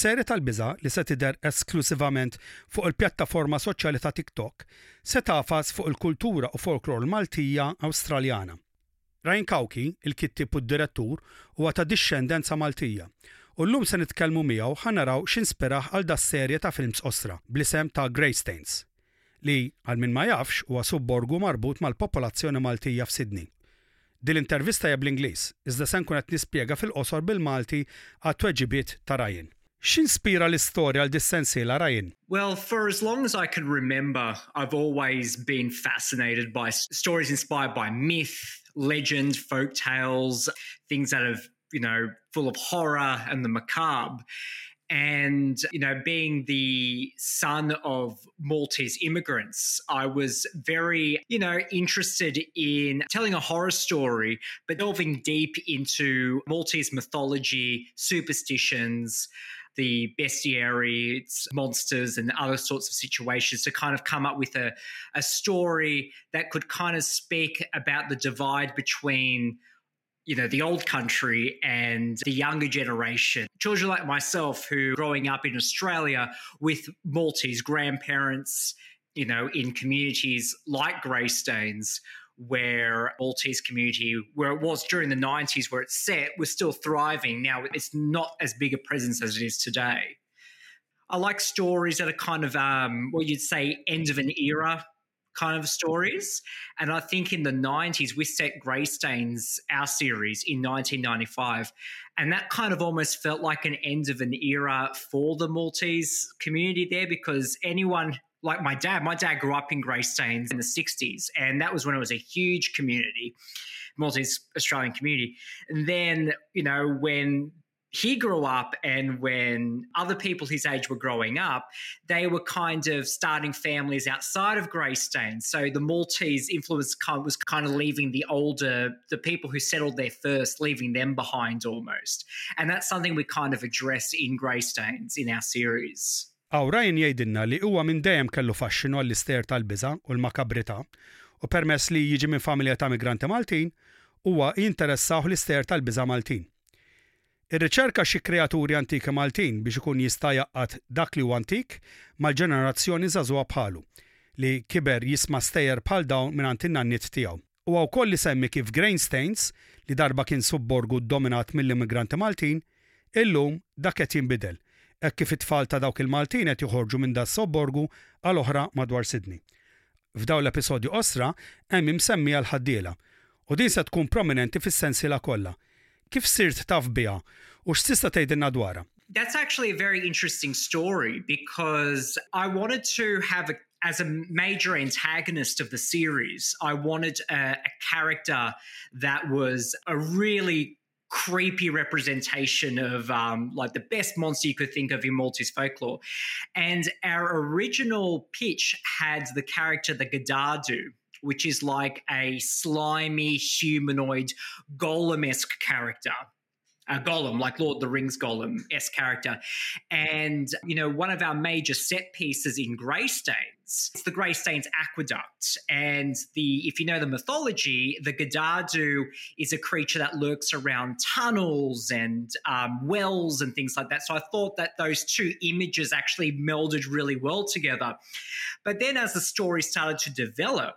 Seri tal-biża li se tidher esklusivament fuq il-pjattaforma soċjali ta' TikTok se tafas fuq il-kultura u folklor Maltija Awstraljana. Ryan Kawki, il-kittib u d-direttur, huwa ta' discendenza Maltija u llum se nitkellmu miegħu ħanaraw x'inspiraħ għal das serje ta' films osra blisem ta' Greystains li għal min ma jafx huwa subborgu marbut mal-popolazzjoni Maltija f'Sidni. Din l-intervista hija bl-Ingliż, iżda se nkun qed nispjega fil-qosor bil-Malti għat tweġibiet ta' Ryan. X'inspira l-istorja għal dissensiela Ryan? Well, for as long as I can remember, I've always been fascinated by stories inspired by myth, legend, folk tales, things that have, you know, full of horror and the macabre. And, you know, being the son of Maltese immigrants, I was very, you know, interested in telling a horror story, but delving deep into Maltese mythology, superstitions, the bestiaries, monsters, and other sorts of situations to kind of come up with a, a story that could kind of speak about the divide between you know, the old country and the younger generation. Children like myself who growing up in Australia with Maltese grandparents, you know, in communities like Greystanes, where Maltese community, where it was during the 90s, where it's set, was still thriving. Now it's not as big a presence as it is today. I like stories that are kind of, um, what you'd say, end of an era kind of stories. And I think in the 90s, we set Greystanes, our series, in 1995. And that kind of almost felt like an end of an era for the Maltese community there because anyone like my dad, my dad grew up in Greystanes in the 60s, and that was when it was a huge community, Maltese Australian community. And then, you know, when he grew up and when other people his age were growing up, they were kind of starting families outside of Greystone. So the Maltese influence was kind of leaving the older, the people who settled there first, leaving them behind almost. And that's something we kind of address in Greystanes in our series. Aw Ryan jgħidilna li huwa minn dejjem kellu faxxinu għall-ister tal-biża u l-makabrità u permess li jiġi minn familja ta' migranti Maltin huwa jinteressaw l-ister tal-biża Maltin. Ir-riċerka xi kreaturi antiki Maltin biex ikun jista' jaqqat dak li huwa antik mal-ġenerazzjoni żagħżugħa bħalu li kiber jisma' stejjer bħal dawn minn in-nannit tiegħu. U wkoll li semmi kif Grainstains li darba kien subborgu dominat mill-immigranti Maltin, illum dak qed jinbidel, hekk kif it-tfal ta' dawk il-Maltin qed joħorġu minn da sobborgu għal oħra madwar Sydney. F'daw l-episodju osra hemm imsemmi għal ħaddiela u din se tkun prominenti fis-sensiela kollha Kif sirt taf biha u x'tista' tgħidilna dwarha? That's actually a very interesting story because I wanted to have a as a major antagonist of the series, I wanted a, a, character that was a really creepy representation of um, like the best monster you could think of in Maltese folklore. And our original pitch had the character the Gadadu, which is like a slimy humanoid golem esque character. A golem, like Lord of the Rings golem s character. And, you know, one of our major set pieces in It's the Greystanes Aqueduct. And the, if you know the mythology, the Gadadu is a creature that lurks around tunnels and um, wells and things like that. So I thought that those two images actually melded really well together. But then as the story started to develop,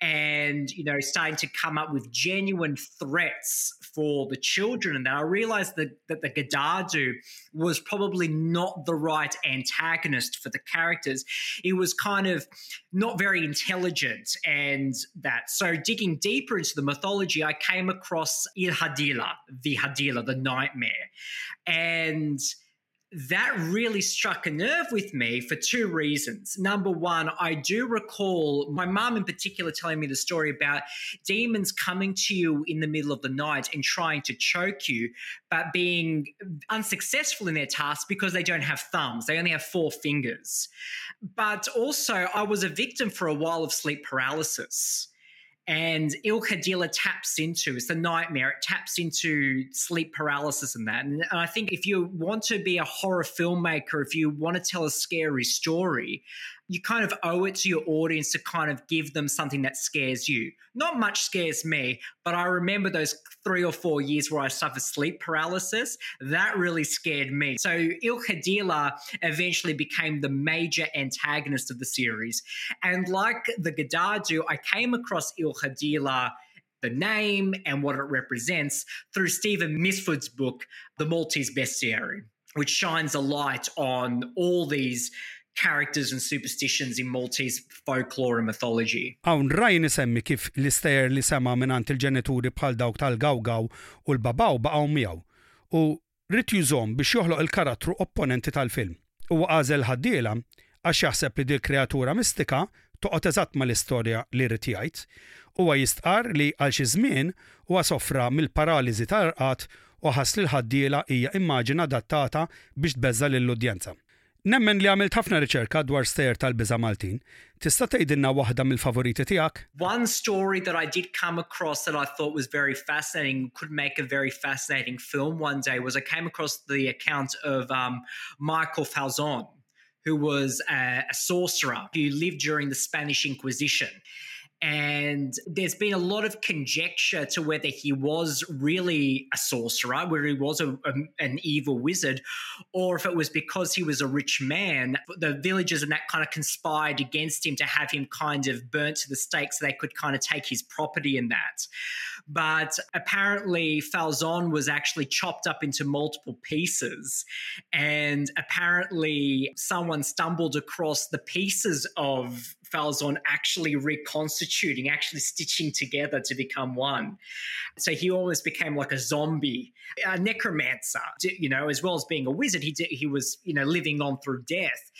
and you know starting to come up with genuine threats for the children. And that i realized that, that the gadadu was probably not the right antagonist for the characters. It was kind of not very intelligent and that. So digging deeper into the mythology i came across il hadila the hadila the nightmare. And that really struck a nerve with me for two reasons. Number one, I do recall my mom in particular telling me the story about demons coming to you in the middle of the night and trying to choke you, but being unsuccessful in their task because they don't have thumbs. They only have four fingers. But also, I was a victim for a while of sleep paralysis and Il Kadila taps into it's the nightmare. It taps into sleep paralysis and that. And I think if you want to be a horror filmmaker, if you want to tell a scary story, you kind of owe it to your audience to kind of give them something that scares you. Not much scares me, but I remember those three or four years where I suffered sleep paralysis. That really scared me. So Ilkadila eventually became the major antagonist of the series. And like the Gadadu, I came across Ilkadila the name and what it represents through Stephen Misford's book, The Maltese Bestiary, which shines a light on all these characters and superstitions in Maltese folklore and mythology. Hawn raj nisemmi kif l-istejer li sema minnant il-ġenituri bħal dawk tal-gawgaw u l-babaw baqgħu miegħu u rrid jużom biex joħloq il-karattru opponenti tal-film. U għażel ħaddiela għax jaħseb li dil kreatura mistika toqgħod eżatt mal-istorja li rrid jgħid huwa jistqar li għal xi żmien huwa sofra mill-paraliżi tal-rqat u ħass li l-ħaddiela hija immaġina adattata biex tbeżza lill-udjenza. Nemmen li għamilt ħafna riċerka dwar stejer tal-biża Maltin. Tista' tgħidilna waħda mill-favoriti tiegħek? One story that I did come across that I thought was very fascinating, could make a very fascinating film one day, was I came across the account of um, Michael Falzon, who was a, a sorcerer who lived during the Spanish Inquisition. And there's been a lot of conjecture to whether he was really a sorcerer, whether he was a, a, an evil wizard, or if it was because he was a rich man. The villagers and that kind of conspired against him to have him kind of burnt to the stake so they could kind of take his property in that. But apparently, Falzon was actually chopped up into multiple pieces. And apparently, someone stumbled across the pieces of Falzon actually reconstituting, actually stitching together to become one. So he almost became like a zombie, a necromancer, you know, as well as being a wizard. He did, he was, you know, living on through death.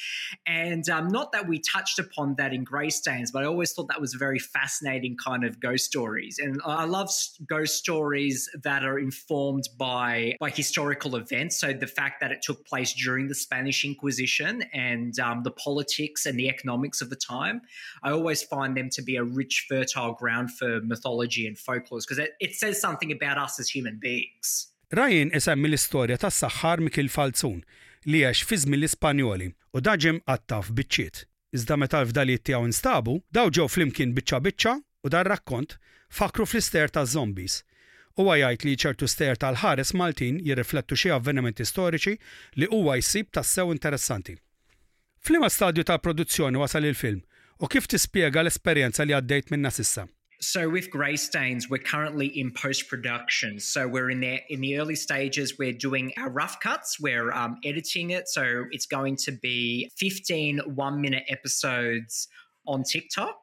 And um, not that we touched upon that in Greystanes, but I always thought that was a very fascinating kind of ghost stories. And I love ghost stories that are informed by by historical events. So the fact that it took place during the Spanish Inquisition and um, the politics and the economics of the time. I always find them to be a rich, fertile ground for mythology and folklore because it, it says something about us as human beings. Ryan isemmi l-istorja tas saħħar Mikil Falzun li għax fi żmien l-Ispanjoli u daġem għattaf biċċiet. Iżda meta l-fdaliet tiegħu instabu, daw ġew flimkien biċċa biċċa u dar rakkont fakru fl-ister ta' zombies. U għajajt li ċertu ster tal-ħares Maltin jirriflettu xie avvenimenti storiċi li huwa jsib tassew interessanti. Flima stadju ta' produzzjoni wasal il-film U kif l-esperjenza li għaddejt minna sissa? So with Greystanes, we're currently in post production. So we're in there in the early stages. We're doing our rough cuts. We're um, editing it. So it's going to be 15 one minute episodes on TikTok.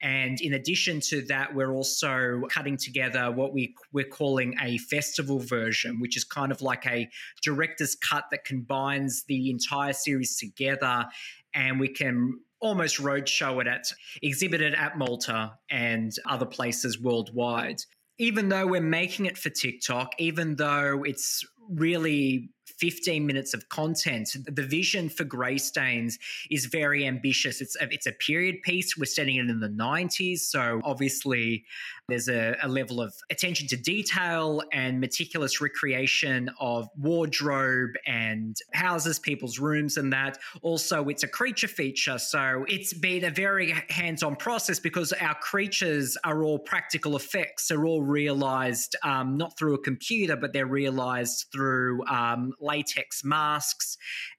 And in addition to that, we're also cutting together what we, we're calling a festival version, which is kind of like a director's cut that combines the entire series together. And we can almost roadshow it at, exhibit it at Malta and other places worldwide. Even though we're making it for TikTok, even though it's really 15 minutes of content. The vision for Greystanes is very ambitious. It's a, it's a period piece. We're setting it in the 90s. So obviously, there's a, a level of attention to detail and meticulous recreation of wardrobe and houses, people's rooms, and that. Also, it's a creature feature. So it's been a very hands on process because our creatures are all practical effects. They're all realized um, not through a computer, but they're realized through um, latex masks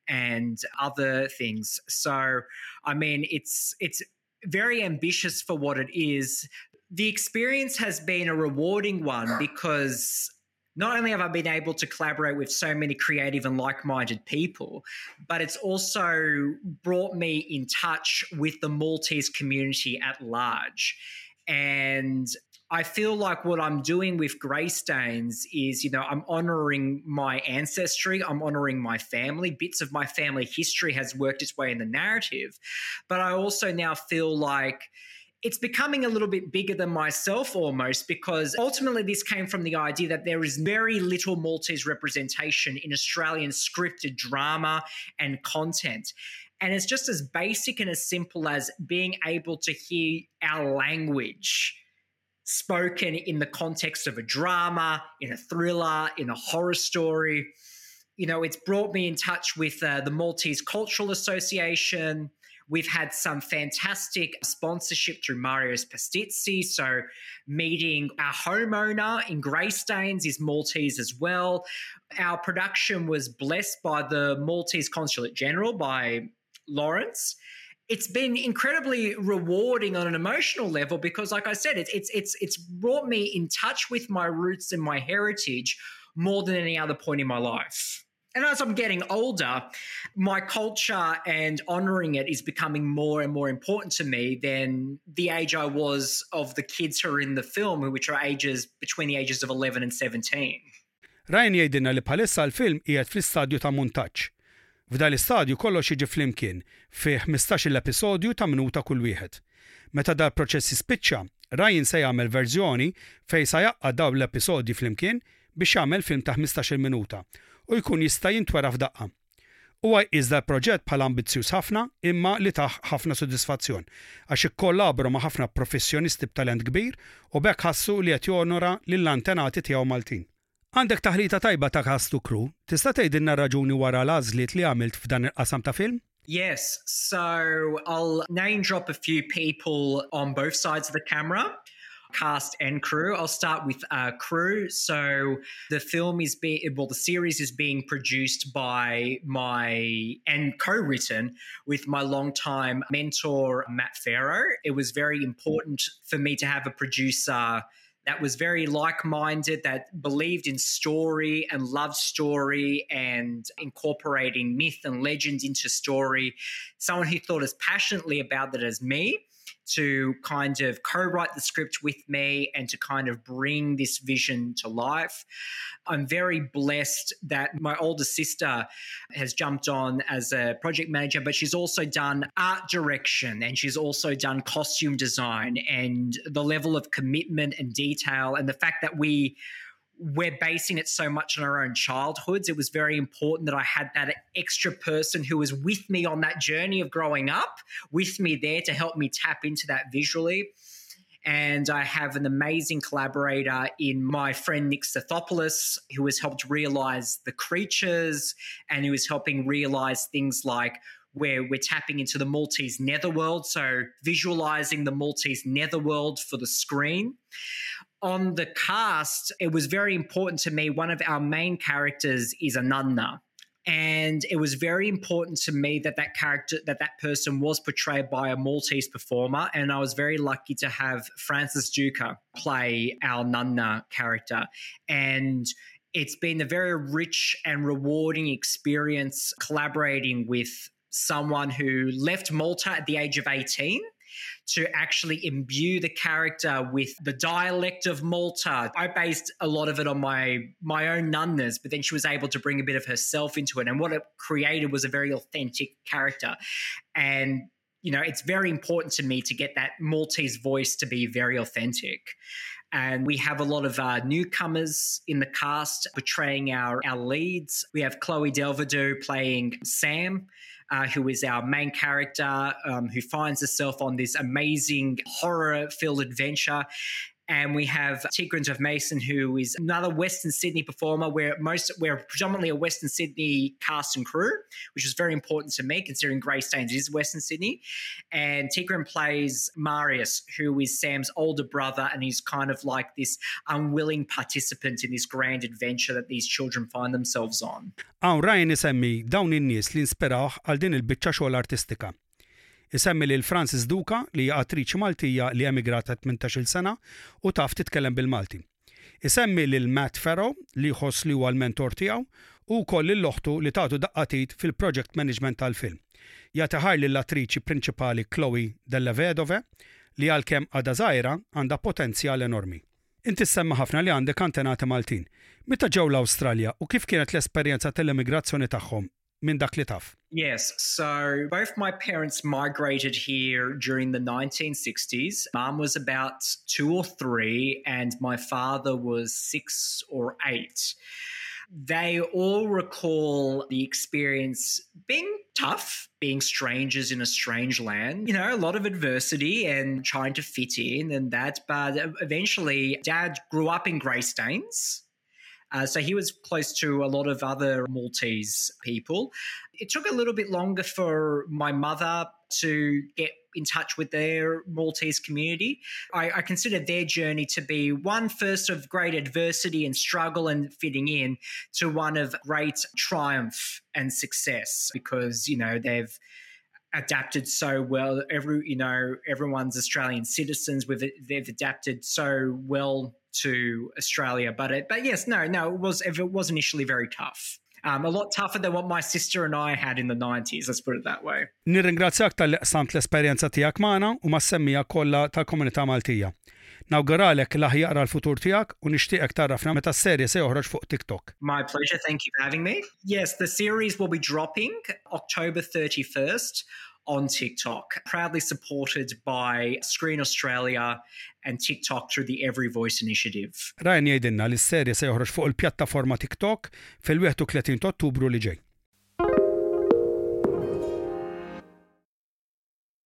and other things. So, I mean, it's it's very ambitious for what it is. The experience has been a rewarding one because not only have I been able to collaborate with so many creative and like minded people, but it's also brought me in touch with the Maltese community at large. And I feel like what I'm doing with Greystanes is, you know, I'm honoring my ancestry, I'm honoring my family. Bits of my family history has worked its way in the narrative. But I also now feel like it's becoming a little bit bigger than myself almost because ultimately this came from the idea that there is very little Maltese representation in Australian scripted drama and content. And it's just as basic and as simple as being able to hear our language spoken in the context of a drama, in a thriller, in a horror story. You know, it's brought me in touch with uh, the Maltese Cultural Association, We've had some fantastic sponsorship through Mario's Pastizzi. So, meeting our homeowner in Greystanes is Maltese as well. Our production was blessed by the Maltese Consulate General, by Lawrence it's been incredibly rewarding on an emotional level because like i said it's it's it's it's brought me in touch with my roots and my heritage more than any other point in my life and as I'm getting older, my culture and honoring it is becoming more and more important to me than the age I was of the kids who are in the film, which are ages between the ages of 11 and 17. Ryan jgħidilna li bħalissa l-film qiegħed fl-istadju ta' montaġġ. F'dan l-istadju kollox jiġi flimkien fi 15 l-episodju ta' minuta kull wieħed. Meta dal proċess jispiċċa, Ryan se jagħmel verżjoni fejn sa jaqqa' dawn l-episodji flimkien biex jagħmel film ta' 15 minuta u jkun jista' jintwera f'daqqa. Huwa iżda proġett bħala ambizzjuż ħafna imma li taħ ħafna sodisfazzjon għax ikkollabru ma' ħafna professjonisti b'talent kbir u bekk ħassu li qed jonora lill-antenati tiegħu Maltin. Għandek taħlita tajba ta' kastu kru, tista' tgħidilna raġuni wara l-għażliet li għamilt f'dan il-qasam ta' film? Yes, so I'll name drop a few people on both sides of the camera. cast and crew. I'll start with uh, crew. So the film is being, well, the series is being produced by my, and co written with my longtime mentor, Matt Farrow. It was very important for me to have a producer that was very like minded, that believed in story and loved story and incorporating myth and legend into story. Someone who thought as passionately about that as me to kind of co write the script with me and to kind of bring this vision to life. I'm very blessed that my older sister has jumped on as a project manager, but she's also done art direction and she's also done costume design and the level of commitment and detail and the fact that we we're basing it so much on our own childhoods. It was very important that I had that extra person who was with me on that journey of growing up, with me there to help me tap into that visually. And I have an amazing collaborator in my friend Nick Stathopoulos, who has helped realize the creatures and who is helping realize things like where we're tapping into the Maltese netherworld. So, visualizing the Maltese netherworld for the screen on the cast, it was very important to me. One of our main characters is a nunna. And it was very important to me that that character, that that person was portrayed by a Maltese performer. And I was very lucky to have Francis Duca play our nunna character. And it's been a very rich and rewarding experience collaborating with someone who left Malta at the age of 18 to actually imbue the character with the dialect of Malta. I based a lot of it on my my own nunness, but then she was able to bring a bit of herself into it. And what it created was a very authentic character. And you know, it's very important to me to get that Maltese voice to be very authentic. And we have a lot of uh, newcomers in the cast portraying our, our leads. We have Chloe Delvedue playing Sam uh, who is our main character, um, who finds herself on this amazing horror filled adventure. And we have Tigran of Mason, who is another Western Sydney performer. We're most we're predominantly a Western Sydney cast and crew, which is very important to me considering Greystanes is Western Sydney. And Tigran plays Marius, who is Sam's older brother, and he's kind of like this unwilling participant in this grand adventure that these children find themselves on. Għawn Ryan isemmi dawn in-nies li inspiraw għal din xogħol artistika. Isemmi lil Francis Duka li hija attriċi Maltija li emigrata 18-il sena u taf titkellem bil-Malti. Isemmi lil Matt Farrow li jħoss li huwa l-mentor tiegħu u koll l-loħtu li tagħtu daqqatit fil-project management tal-film. Jataħar l-attriċi prinċipali Chloe Della Vedove li għalkemm għada zaħira għandha potenzjal enormi. Inti semma ħafna li għandek antenati Maltin. Meta ġew l-Awstralja u kif kienet l-esperjenza tal-immigrazzjoni tagħhom minn? Yes. So both my parents migrated here during the 1960s. Mom was about two or three, and my father was six or eight. They all recall the experience being tough, being strangers in a strange land. You know, a lot of adversity and trying to fit in and that. But eventually, dad grew up in Greystanes Uh, so he was close to a lot of other Maltese people. It took a little bit longer for my mother to get in touch with their Maltese community. I, I, consider their journey to be one first of great adversity and struggle and fitting in to one of great triumph and success because, you know, they've adapted so well. Every, you know, everyone's Australian citizens. With they've adapted so well to Australia. But it, but yes, no, no, it was it was initially very tough. Um, a lot tougher than what my sister and I had in the 90s, let's put it that way. Nirringrazzjak tal-li qsamt l-esperjenza tijak maħna u ma semmija kolla tal-komunità Maltija. Nawguralek l-aħjar għal-futur tijak u nishtiqek tarrafna meta s-serja se joħroġ fuq TikTok. My pleasure, thank you for having me. Yes, the series will be dropping October 31st on TikTok, proudly supported by Screen Australia and TikTok through the Every Voice Initiative. Ryan jgħidilna li s-serja se joħroġ fuq il-pjattaforma TikTok fil-31 Ottubru li ġej.